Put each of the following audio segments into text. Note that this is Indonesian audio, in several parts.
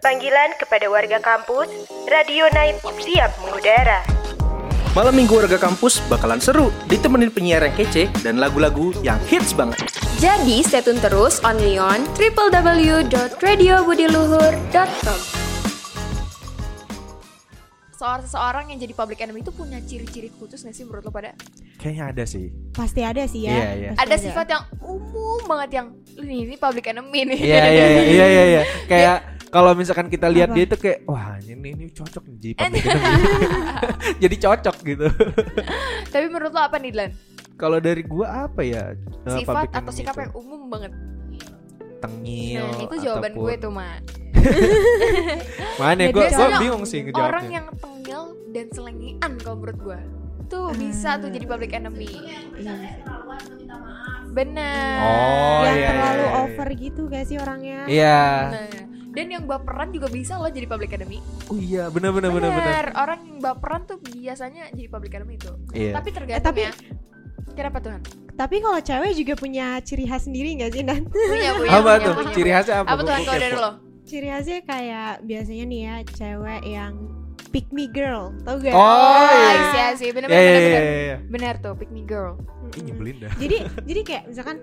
Panggilan kepada warga kampus, Radio Night siap mengudara. Malam minggu warga kampus bakalan seru, ditemenin penyiar yang kece dan lagu-lagu yang hits banget. Jadi stay tune terus only on www.radiobudiluhur.com Seorang seseorang yang jadi public enemy itu punya ciri-ciri khusus gak sih menurut lo pada? Kayaknya ada sih. Pasti ada sih ya. Iya, iya. Pasti Ada sifat yang umum banget yang ini, ini public enemy nih. Iya iya iya iya iya. iya. Kayak kalau misalkan kita lihat Apa? dia itu kayak wah ini ini cocok nih jadi jadi cocok gitu. Tapi menurut lo apa nih Dilan? Kalau dari gua apa ya? eh, Sifat atau sikap itu? yang umum banget. tengil. Nah, itu jawaban ataupun- gue tuh, Mak. Mana Ya, gua biasanya bingung sih ngejawabnya. Orang yang tengil dan selengean kalau menurut gue. Tuh bisa tuh jadi public enemy. Bener. Oh, yang iya, terlalu iya, iya. over gitu gak sih orangnya? Iya. Nah, dan yang baperan juga bisa loh jadi public enemy. Oh iya, benar benar benar benar. Bener, orang yang baperan tuh biasanya jadi public enemy itu. Iya. Tapi tergantung tapi- ya. Kenapa Tuhan? Tapi kalau cewek juga punya ciri khas sendiri gak sih Dan? Punya, punya, apa punya, tuh? punya, Ciri khasnya apa? Apa Tuhan kalau dari lo? Ciri khasnya kayak biasanya nih ya cewek yang pick me girl, tau gak? Oh, iya. I see, I see. Bener, Iya bener, iya bener, iya bener. iya. Bener tuh, pick me girl. Ih, nyebelin dah. jadi jadi kayak misalkan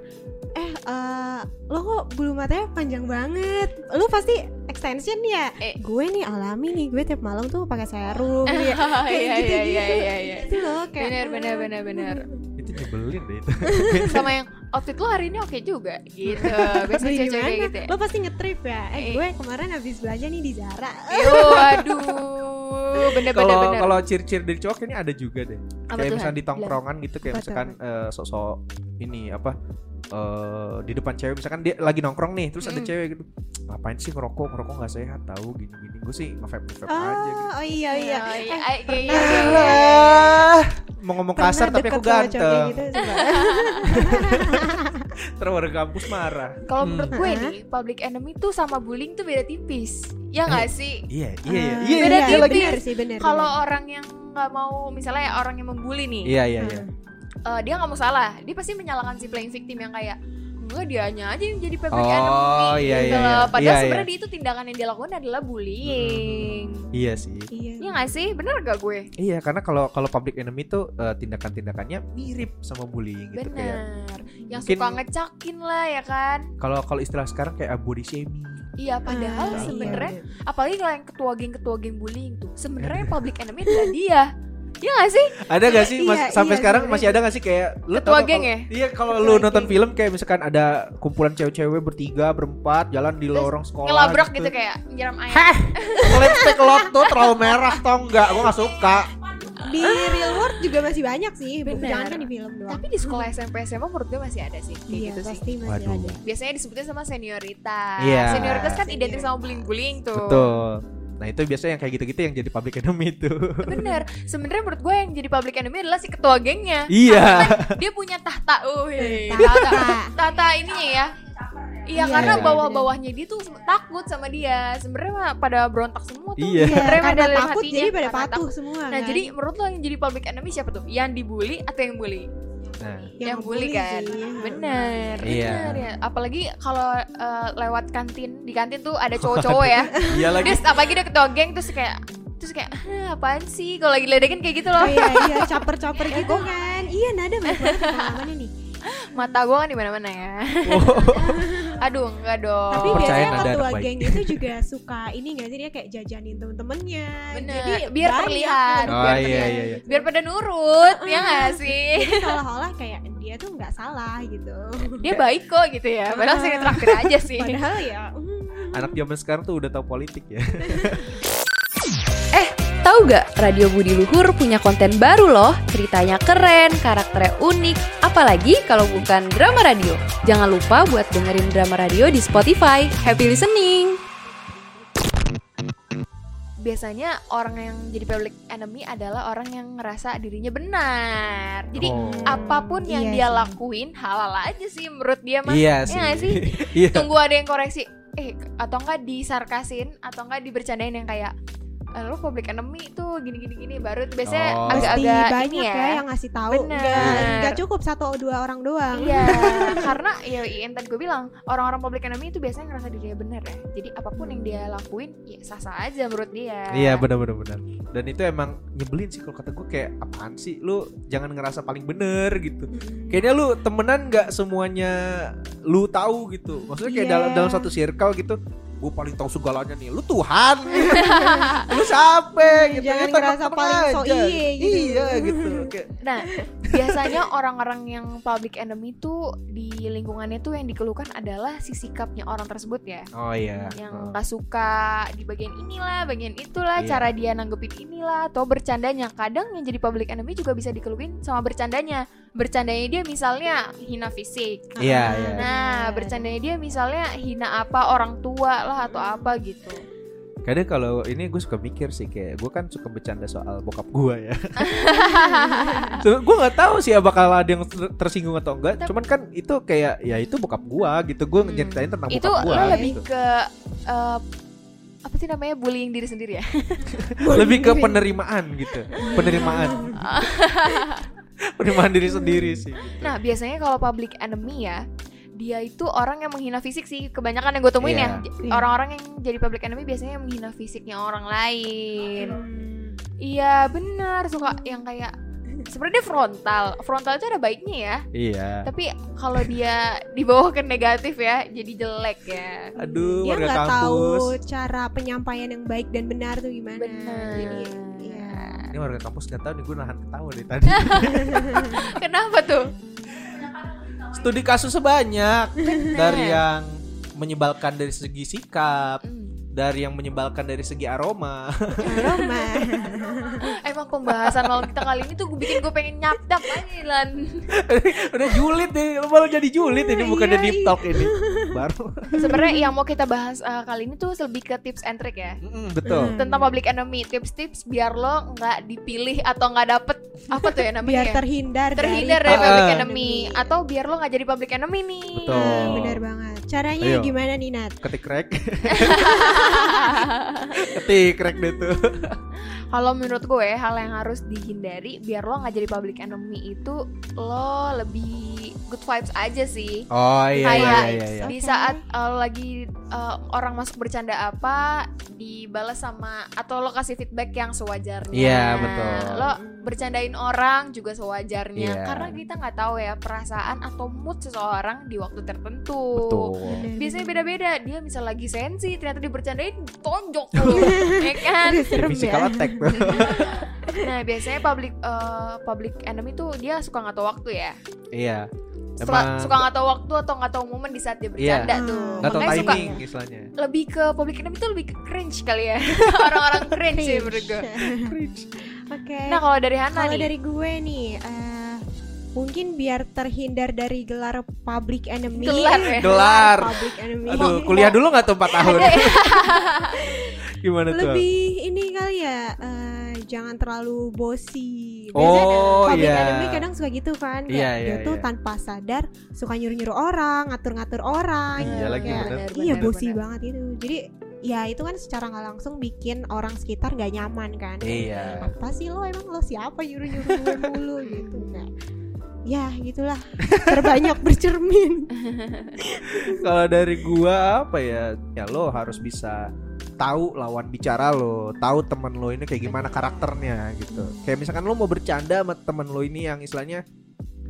eh eh, lo kok bulu matanya panjang banget lo pasti extension ya Eh. gue nih alami nih gue tiap malam tuh pakai serum ya kayak Iya, iya, iya, iya, iya. itu loh kayak Bener, bener, bener, bener. Itu nyebelin deh itu. Sama yang outfit lo hari ini oke juga gitu. Biasanya gimana? gitu ya. lo pasti ngetrip ya eh Eh. gue kemarin habis belanja nih di Zara Yo, aduh, bener, bener, Kalau bener. kalau ciri-ciri dari cowok kayaknya ada juga deh. Apa kayak misalnya di tongkrongan gitu kayak misalkan eh, sosok ini apa eh di depan cewek. Misalkan dia lagi nongkrong nih terus ada Mm. cewek gitu ngapain sih ngerokok? Ngerokok nggak sehat tahu gini gini gue sih nge vape vape aja gitu. oh, oh iya. Iya Oh, iya, Eh, iya, iya, iya, iya, iya. Ah, mau ngomong kasar tapi aku ganteng. gitu, coba. terus warga kampus marah. Kalau Hmm. menurut gue nih, public enemy tuh sama bullying tuh beda tipis. Ya nggak sih? iya iya iya. Ah, iya Beda iya iya, lagi bener sih bener Kalau orang yang nggak mau, misalnya ya orang yang membuli nih, iya iya iya. Eh, dia nggak mau salah, dia pasti menyalahkan si playing victim yang kayak enggak dianya aja yang jadi public Oh, enemy iya, gitu iya, loh. iya. Padahal Iya, sebenarnya iya. dia itu tindakan yang dia lakukan adalah bullying. iya sih iya Iya nggak sih? Bener gak gue? Iya, karena kalau kalau public enemy tuh eh, tindakan-tindakannya mirip sama bullying gitu kayak. Bener. Yang mungkin- suka ngecakin lah ya kan? Kalau kalau istilah sekarang kayak body shaming. Iya padahal Ah, sebenarnya iya. apalagi kalau yang ketua geng ketua geng bullying tuh sebenarnya public enemy adalah dia. Iya gak sih? Ada gak sih mas- Iya, sampai iya, sekarang sebenarnya. masih ada gak sih kayak lu Ketua geng ya? Iya, kalau lu nonton geng. film kayak misalkan ada kumpulan cewek-cewek bertiga, berempat jalan di Terus lorong sekolah. Ngelabrak gitu kayak nyiram air. Heh, lipstick lo tuh terlalu merah tau enggak? Gua gak suka. di real world juga masih banyak sih Bener. jangan kan di film doang Tapi di sekolah SMP SMA menurut gue masih ada sih kayak iya gitu sih. pasti masih Waduh. ada Biasanya disebutin sama senioritas. Iya. Senioritas kan identik sama bullying-bullying tuh. Betul. Nah, itu biasanya yang kayak gitu-gitu yang jadi public enemy itu. Bener. Sebenarnya menurut gue yang jadi public enemy adalah si ketua gengnya. iya. Dia punya tahta, wih. Tahta. Tahta ininya ya. Iya, Iya, karena iya, bawah-bawahnya dia tuh takut sama dia. Sebenarnya mah pada berontak semua tuh. Iya. Iya, Sebenarnya karena takut hatinya, jadi pada patuh takut. semua Nah, kan? jadi menurut lo yang jadi public enemy siapa tuh? Yang dibully atau yang bully? Nah, yang, bully kan? sih. bener Iya. bener ya. Apalagi kalau eh, lewat kantin di kantin tuh ada cowok-cowok ya. Iya lagi. dia apalagi dia ketua geng terus kayak terus kayak "Hah, apaan sih? Kalau lagi ledekin kayak gitu loh. Oh, iya iya caper-caper gitu kan. Iya nada banyak banget pengalamannya nih mata gue kan di mana-mana ya. Aduh enggak dong. Tapi percaya biasanya ketua geng itu juga suka ini gak sih? Dia kayak jajanin temen-temennya. Bener. Jadi biar banyak. terlihat. Oh biar iya iya iya. biar pada nurut ya nggak sih? Seolah-olah kayak dia tuh nggak salah gitu. Dia baik kok gitu ya. Padahal sih traktir aja sih. Padahal ya mm, Anak zaman sekarang tuh udah tahu politik ya. Eh, tahu gak Radio Budi Luhur punya konten baru loh Ceritanya keren, karakternya unik Apalagi kalau bukan drama radio Jangan lupa buat dengerin drama radio di Spotify Happy listening biasanya orang yang jadi public enemy adalah orang yang ngerasa dirinya benar. Jadi Oh. apa pun yang Iya dia sih. lakuin halal aja sih menurut dia mah. Iya Iya sih. sih? Iya. Tunggu ada yang koreksi. Eh atau enggak disarkasin atau enggak dibercandain yang kayak "Eh, lo public enemy tuh gini gini gini baru tuh biasanya Oh. Pasti agak-agak banyak ini ya. ya. yang ngasih tahu. Bener. Nggak, nggak cukup satu dua orang doang. Iya, karena ya yang tadi gue bilang orang-orang public enemy itu biasanya ngerasa dirinya benar ya. Jadi apa pun yang dia lakuin ya sah-sah aja menurut dia. Iya benar benar benar. Dan itu emang nyebelin sih kalau kata gue kayak apaan sih lu jangan ngerasa paling bener gitu. Kayaknya lu temenan nggak semuanya lu tahu gitu. Maksudnya kayak Iya. dalam dalam satu circle gitu. Gue paling tahu segalanya nih. Lu Tuhan. lu siapa gitu. Jangan Ya, tenang- ngerasa paling so iye gitu. Iya gitu. Kayak Nah, biasanya orang-orang yang public enemy tuh di lingkungannya tuh yang dikeluhkan adalah si sikapnya orang tersebut ya. Oh iya. Yang gak suka di bagian inilah, bagian itulah, Iya. cara dia nanggepin inilah, atau bercandanya. Kadang yang jadi public enemy juga bisa dikeluhin sama bercandanya. Bercandanya dia misalnya hina fisik. Iya, iya. Nah, bercandanya dia misalnya hina apa orang tua lah atau apa gitu. Kadang kalau ini gue suka mikir sih kayak gue kan suka bercanda soal bokap gue ya. so, gue nggak tahu sih bakal ada yang ter- tersinggung atau enggak. Cuman kan itu kayak ya itu bokap gue gitu. Gue Hmm. nyeritain tentang Itu bokap gue. lo lebih ke eh, apa sih namanya bullying diri sendiri ya? lebih ke penerimaan gitu. Penerimaan. penerimaan diri sendiri sih. Gitu. Nah, biasanya kalau public enemy ya, dia itu orang yang menghina fisik sih. Kebanyakan yang gue temuin Iya. ya, j- orang-orang yang jadi public enemy biasanya yang menghina fisiknya orang lain. Iya, benar. Suka yang kayak sebenarnya dia frontal. Frontal itu ada baiknya ya. Iya. Tapi kalau dia dibawa ke negatif ya, jadi jelek ya. Aduh, Dia warga nggak tahu kampus. cara penyampaian yang baik dan benar tuh gimana. Benar. Jadi, ya. Ini warga kampus nggak tahu nih gue nahan ketawa dari tadi. Kenapa tuh? Studi kasus sebanyak dari yang menyebalkan dari segi sikap, Hmm. dari yang menyebalkan dari segi aroma. Aroma. Emang pembahasan malam kita kali ini tuh gue bikin gue pengen nyapdak aja Lan. Udah julid nih, lu malah jadi julid ini bukannya Iya, deep talk ini. Baru. Sebenarnya yang mau kita bahas uh, kali ini tuh lebih ke tips and trick ya. Mm, betul. Tentang public enemy, tips-tips biar lo nggak dipilih atau nggak dapet apa tuh ya namanya Biar ya? terhindar, terhindar dari dari public Ah. enemy atau biar lo nggak jadi public enemy nih. Betul. Nah, benar banget. Caranya Ayo. gimana nih Nat? Ketik rek. Ketik rek deh tuh. Kalau menurut gue hal yang harus dihindari biar lo nggak jadi public enemy itu lo lebih good vibes aja sih. Oh iya iya Kayak iya iya. Di Oke. saat uh, lagi uh, orang masuk bercanda apa dibalas sama atau lo kasih feedback yang sewajarnya. Iya, betul. Lo bercandain orang juga sewajarnya Iya. karena kita nggak tahu ya perasaan atau mood seseorang di waktu tertentu. Betul. Biasanya beda-beda. Dia misal lagi sensi, ternyata dibercandain tonjok mulu, ya kan? Serem ya. attack. Nah, biasanya public uh, public enemy tuh dia suka nggak tahu waktu ya. iya. Suka, Emang suka nggak tahu waktu atau nggak tahu momen di saat dia Iya. bercanda tuh. nggak tahu Makanya suka timing istilahnya. lebih ke public enemy tuh lebih ke cringe kali ya. Orang-orang cringe sih menurut gue. Oke. Nah, kalau dari Hana Kalau nih. dari gue nih, eh, mungkin biar terhindar dari gelar public enemy. Gelar ya? Gelar. public enemy. Aduh, kuliah dulu nggak tuh 4 tahun? Ya? Gimana tuh? Lebih ini kali ya, eh, jangan terlalu bosi. Biasanya Oh public iya. enemy kadang suka gitu kan, kayak Iya, dia iya, tuh iya. tanpa sadar suka nyuruh-nyuruh orang, ngatur-ngatur orang. Iya lagi, Kayak, bener. Iya bosi banget itu. Jadi ya itu kan secara nggak langsung bikin orang sekitar gak nyaman kan. Iya. Apa sih lo emang lo siapa nyuruh-nyuruh gue mulu gitu kan. Ya gitulah terbanyak bercermin. Kalau dari gua apa ya? Ya lo harus bisa tahu lawan bicara lo, tahu temen lo ini kayak gimana karakternya gitu. Kayak misalkan lo mau bercanda sama temen lo ini yang istilahnya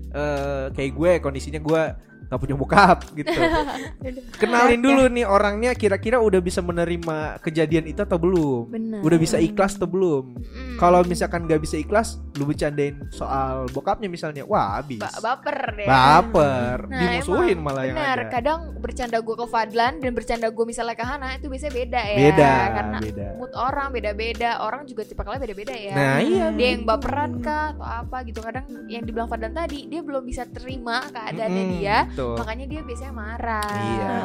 eh kayak gue kondisinya gue nggak punya bokap gitu. Kenalin dulu nih orangnya kira-kira udah bisa menerima kejadian itu atau belum? Bener. Udah bisa ikhlas atau belum? Mm. Kalau misalkan nggak bisa ikhlas, lu bercandain soal bokapnya misalnya, wah habis. Ba- baper deh. Baper, Nah, dimusuhin emang malah yang Benar, ada. kadang bercanda gue ke Fadlan dan bercanda gue misalnya ke Hana itu biasanya beda ya. Beda, Karena beda. mood orang beda-beda, orang juga tipikalnya beda-beda ya. Nah iya. dia yang baperan kah atau apa gitu kadang yang dibilang Fadlan tadi dia belum bisa terima keadaannya Mm-mm, dia betul. makanya dia biasanya marah Iya.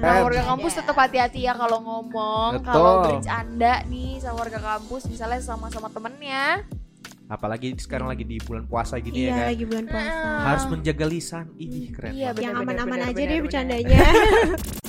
nah warga kampus tetap hati-hati ya kalau ngomong kalau bercanda nih sama warga kampus misalnya sama-sama temennya Apalagi sekarang lagi di bulan puasa gini Iya ya kan. lagi bulan puasa. Harus menjaga lisan. Ih keren Iya, banget. Yang aman-aman aja deh bercandanya.